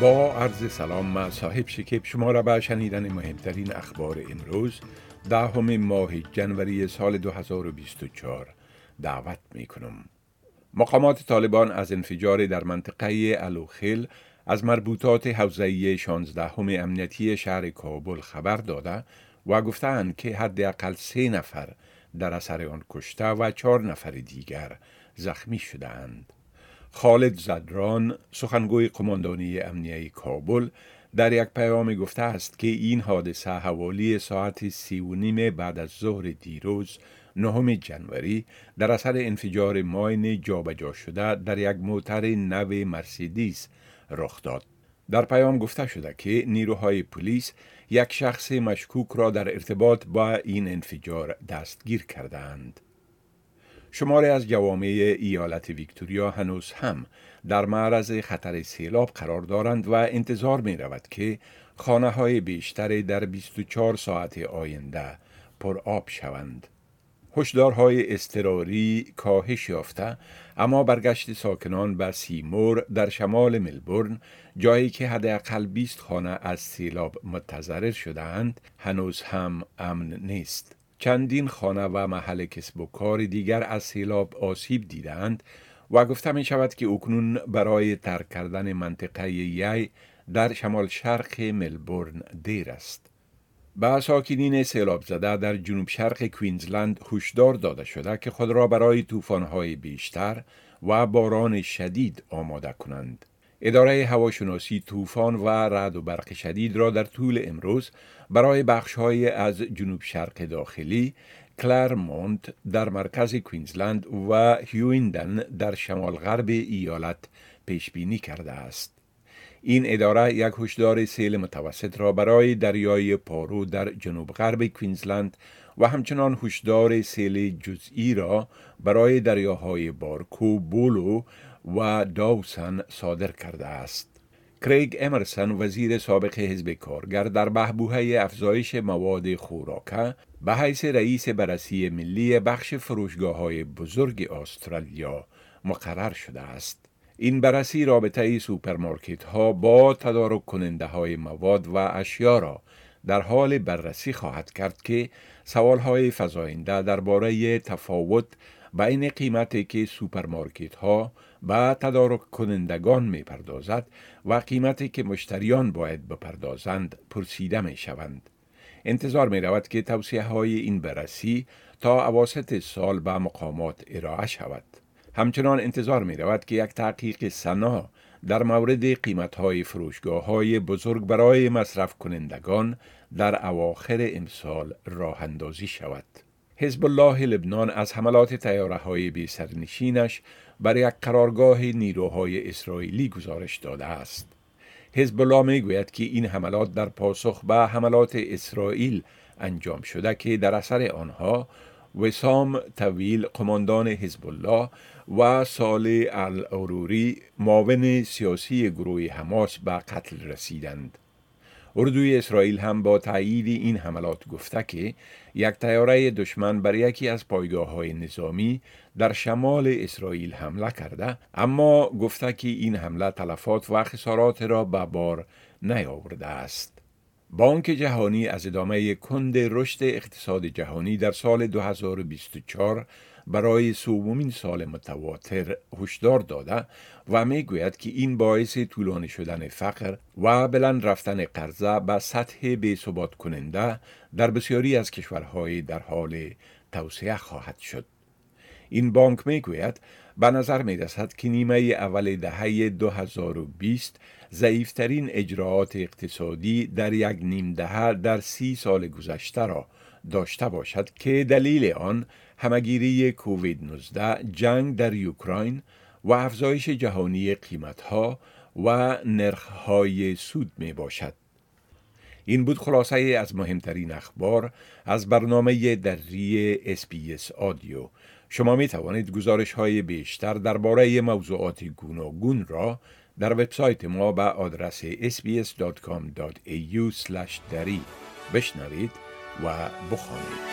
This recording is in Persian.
با عرض سلام ما صاحب شکیب شما را به شنیدن مهمترین اخبار امروز دهم ماه جنوری سال 2024 دعوت می کنم. مقامات طالبان از انفجار در منطقه الوخیل از مربوطات حوزهی 16 امنیتی شهر کابل خبر داده و گفتند که حداقل سه نفر در اثر آن کشته و چهار نفر دیگر زخمی شدهاند. خالد زدران سخنگوی قماندانی امنیه کابل در یک پیام گفته است که این حادثه حوالی ساعت سی و نیم بعد از ظهر دیروز نهم جنوری در اثر انفجار ماین جابجا شده در یک موتر نو مرسیدیس رخ داد. در پیام گفته شده که نیروهای پلیس یک شخص مشکوک را در ارتباط با این انفجار دستگیر کردند. شماره از جوامع ایالت ویکتوریا هنوز هم در معرض خطر سیلاب قرار دارند و انتظار می رود که خانه های بیشتر در 24 ساعت آینده پر آب شوند. هشدارهای استراری کاهش یافته اما برگشت ساکنان به سیمور در شمال ملبورن جایی که حداقل 20 خانه از سیلاب متضرر شدهاند هنوز هم امن نیست. چندین خانه و محل کسب و کار دیگر از سیلاب آسیب دیدند و گفته می شود که اکنون برای ترک کردن منطقه یی در شمال شرق ملبورن دیر است. به ساکنین سیلاب زده در جنوب شرق کوینزلند هشدار داده شده که خود را برای طوفان‌های بیشتر و باران شدید آماده کنند. اداره هواشناسی طوفان و رعد و برق شدید را در طول امروز برای بخش‌های از جنوب شرق داخلی، کلرمونت در مرکز کوینزلند و هیویندن در شمال غرب ایالت پیش بینی کرده است. این اداره یک هشدار سیل متوسط را برای دریای پارو در جنوب غرب کوینزلند و همچنان هشدار سیل جزئی را برای دریاهای بارکو، بولو و داوسن صادر کرده است. کریگ امرسن وزیر سابق حزب کارگر در بهبوهه افزایش مواد خوراکه به حیث رئیس بررسی ملی بخش فروشگاه های بزرگ استرالیا مقرر شده است. این بررسی رابطه سوپرمارکت ها با تدارک کننده های مواد و اشیا را در حال بررسی خواهد کرد که سوال های فزاینده درباره تفاوت بین قیمتی که سوپرمارکت ها به تدارک کنندگان می پردازد و قیمتی که مشتریان باید بپردازند پرسیده می شوند. انتظار می رود که توصیه های این بررسی تا اواسط سال به مقامات ارائه شود. همچنان انتظار می رود که یک تحقیق سنا در مورد قیمت های فروشگاه های بزرگ برای مصرف کنندگان در اواخر امسال راه اندازی شود. حزب الله لبنان از حملات تیاره های بی سرنشینش بر یک قرارگاه نیروهای اسرائیلی گزارش داده است. حزب الله می گوید که این حملات در پاسخ به حملات اسرائیل انجام شده که در اثر آنها وسام طویل قماندان حزب الله و سال الاروری معاون سیاسی گروه حماس به قتل رسیدند. اردوی اسرائیل هم با تایید این حملات گفته که یک تیاره دشمن بر یکی از پایگاه های نظامی در شمال اسرائیل حمله کرده اما گفته که این حمله تلفات و خسارات را به بار نیاورده است. بانک جهانی از ادامه کند رشد اقتصاد جهانی در سال 2024 برای سومین سال متواتر هشدار داده و می گوید که این باعث طولانی شدن فقر و بلند رفتن قرضه به سطح بی ثبات کننده در بسیاری از کشورهای در حال توسعه خواهد شد. این بانک می گوید به نظر می رسد که نیمه اول دهه 2020 ضعیفترین اجراآت اقتصادی در یک نیم دهه در سی سال گذشته را داشته باشد که دلیل آن همگیری کووید 19 جنگ در اوکراین و افزایش جهانی قیمتها و نرخهای سود می باشد. این بود خلاصه از مهمترین اخبار از برنامه دری SBS Audio. شما می توانید گزارش های بیشتر درباره موضوعات گوناگون را در وبسایت ما به آدرس sbs.com.au دری بشنوید و بخوانید.